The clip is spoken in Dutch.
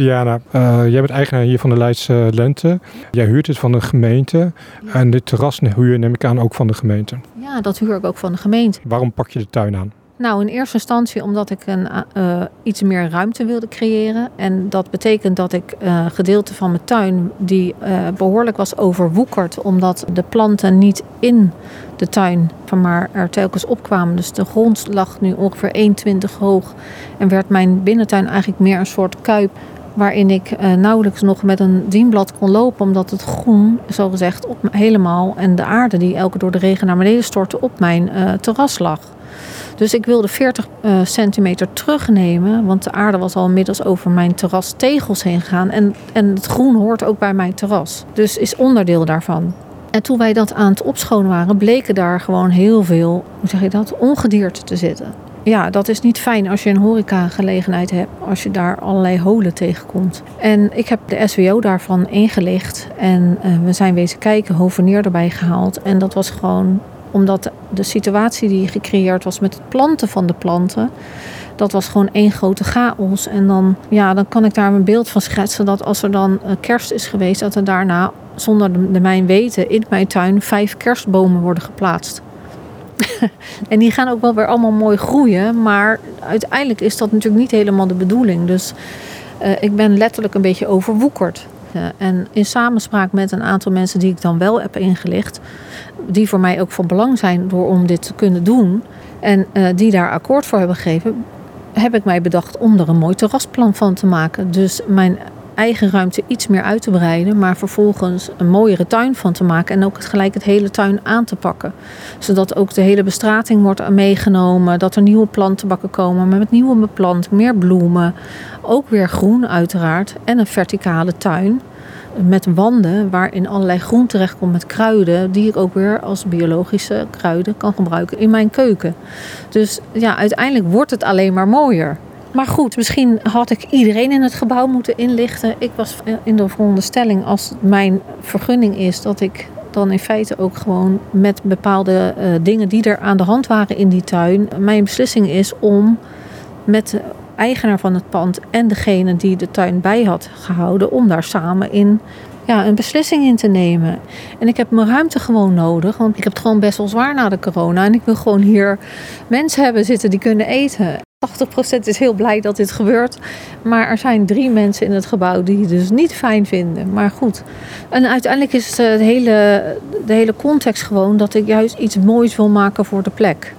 Diana, uh, jij bent eigenaar hier van de Leidse Lente. Jij huurt het van de gemeente. En dit terras huur neem ik aan ook van de gemeente. Ja, dat huur ik ook van de gemeente. Waarom pak je de tuin aan? Nou, in eerste instantie omdat ik een, uh, iets meer ruimte wilde creëren. En dat betekent dat ik uh, gedeelte van mijn tuin, die uh, behoorlijk was overwoekerd, omdat de planten niet in de tuin van maar er telkens opkwamen. Dus de grond lag nu ongeveer 1,20 hoog. En werd mijn binnentuin eigenlijk meer een soort kuip waarin ik uh, nauwelijks nog met een dienblad kon lopen, omdat het groen, zogezegd, op, helemaal en de aarde die elke door de regen naar beneden stortte op mijn uh, terras lag. Dus ik wilde 40 uh, centimeter terugnemen, want de aarde was al inmiddels over mijn terras tegels heen gegaan. En, en het groen hoort ook bij mijn terras, dus is onderdeel daarvan. En toen wij dat aan het opschonen waren, bleken daar gewoon heel veel, hoe zeg je dat, ongedierte te zitten ja, dat is niet fijn als je een horecagelegenheid hebt, als je daar allerlei holen tegenkomt. En ik heb de SWO daarvan ingelicht en uh, we zijn wezen kijken, hovenier erbij gehaald. En dat was gewoon omdat de situatie die gecreëerd was met het planten van de planten, dat was gewoon één grote chaos. En dan, ja, dan kan ik daar een beeld van schetsen dat als er dan kerst is geweest, dat er daarna zonder de, de mijn weten in mijn tuin vijf kerstbomen worden geplaatst. en die gaan ook wel weer allemaal mooi groeien. Maar uiteindelijk is dat natuurlijk niet helemaal de bedoeling. Dus uh, ik ben letterlijk een beetje overwoekerd. En in samenspraak met een aantal mensen die ik dan wel heb ingelicht, die voor mij ook van belang zijn door om dit te kunnen doen, en uh, die daar akkoord voor hebben gegeven, heb ik mij bedacht om er een mooi terrasplan van te maken. Dus mijn eigen ruimte iets meer uit te breiden, maar vervolgens een mooiere tuin van te maken en ook gelijk het hele tuin aan te pakken. Zodat ook de hele bestrating wordt meegenomen, dat er nieuwe plantenbakken komen met nieuwe beplanting, meer bloemen, ook weer groen uiteraard en een verticale tuin met wanden waarin allerlei groen terechtkomt met kruiden, die ik ook weer als biologische kruiden kan gebruiken in mijn keuken. Dus ja, uiteindelijk wordt het alleen maar mooier. Maar goed, misschien had ik iedereen in het gebouw moeten inlichten. Ik was in de veronderstelling, als mijn vergunning is, dat ik dan in feite ook gewoon met bepaalde uh, dingen die er aan de hand waren in die tuin, mijn beslissing is om met de eigenaar van het pand en degene die de tuin bij had gehouden, om daar samen in ja, een beslissing in te nemen. En ik heb mijn ruimte gewoon nodig, want ik heb het gewoon best wel zwaar na de corona. En ik wil gewoon hier mensen hebben zitten die kunnen eten. 80% is heel blij dat dit gebeurt. Maar er zijn drie mensen in het gebouw die het dus niet fijn vinden. Maar goed. En uiteindelijk is het hele, de hele context gewoon dat ik juist iets moois wil maken voor de plek.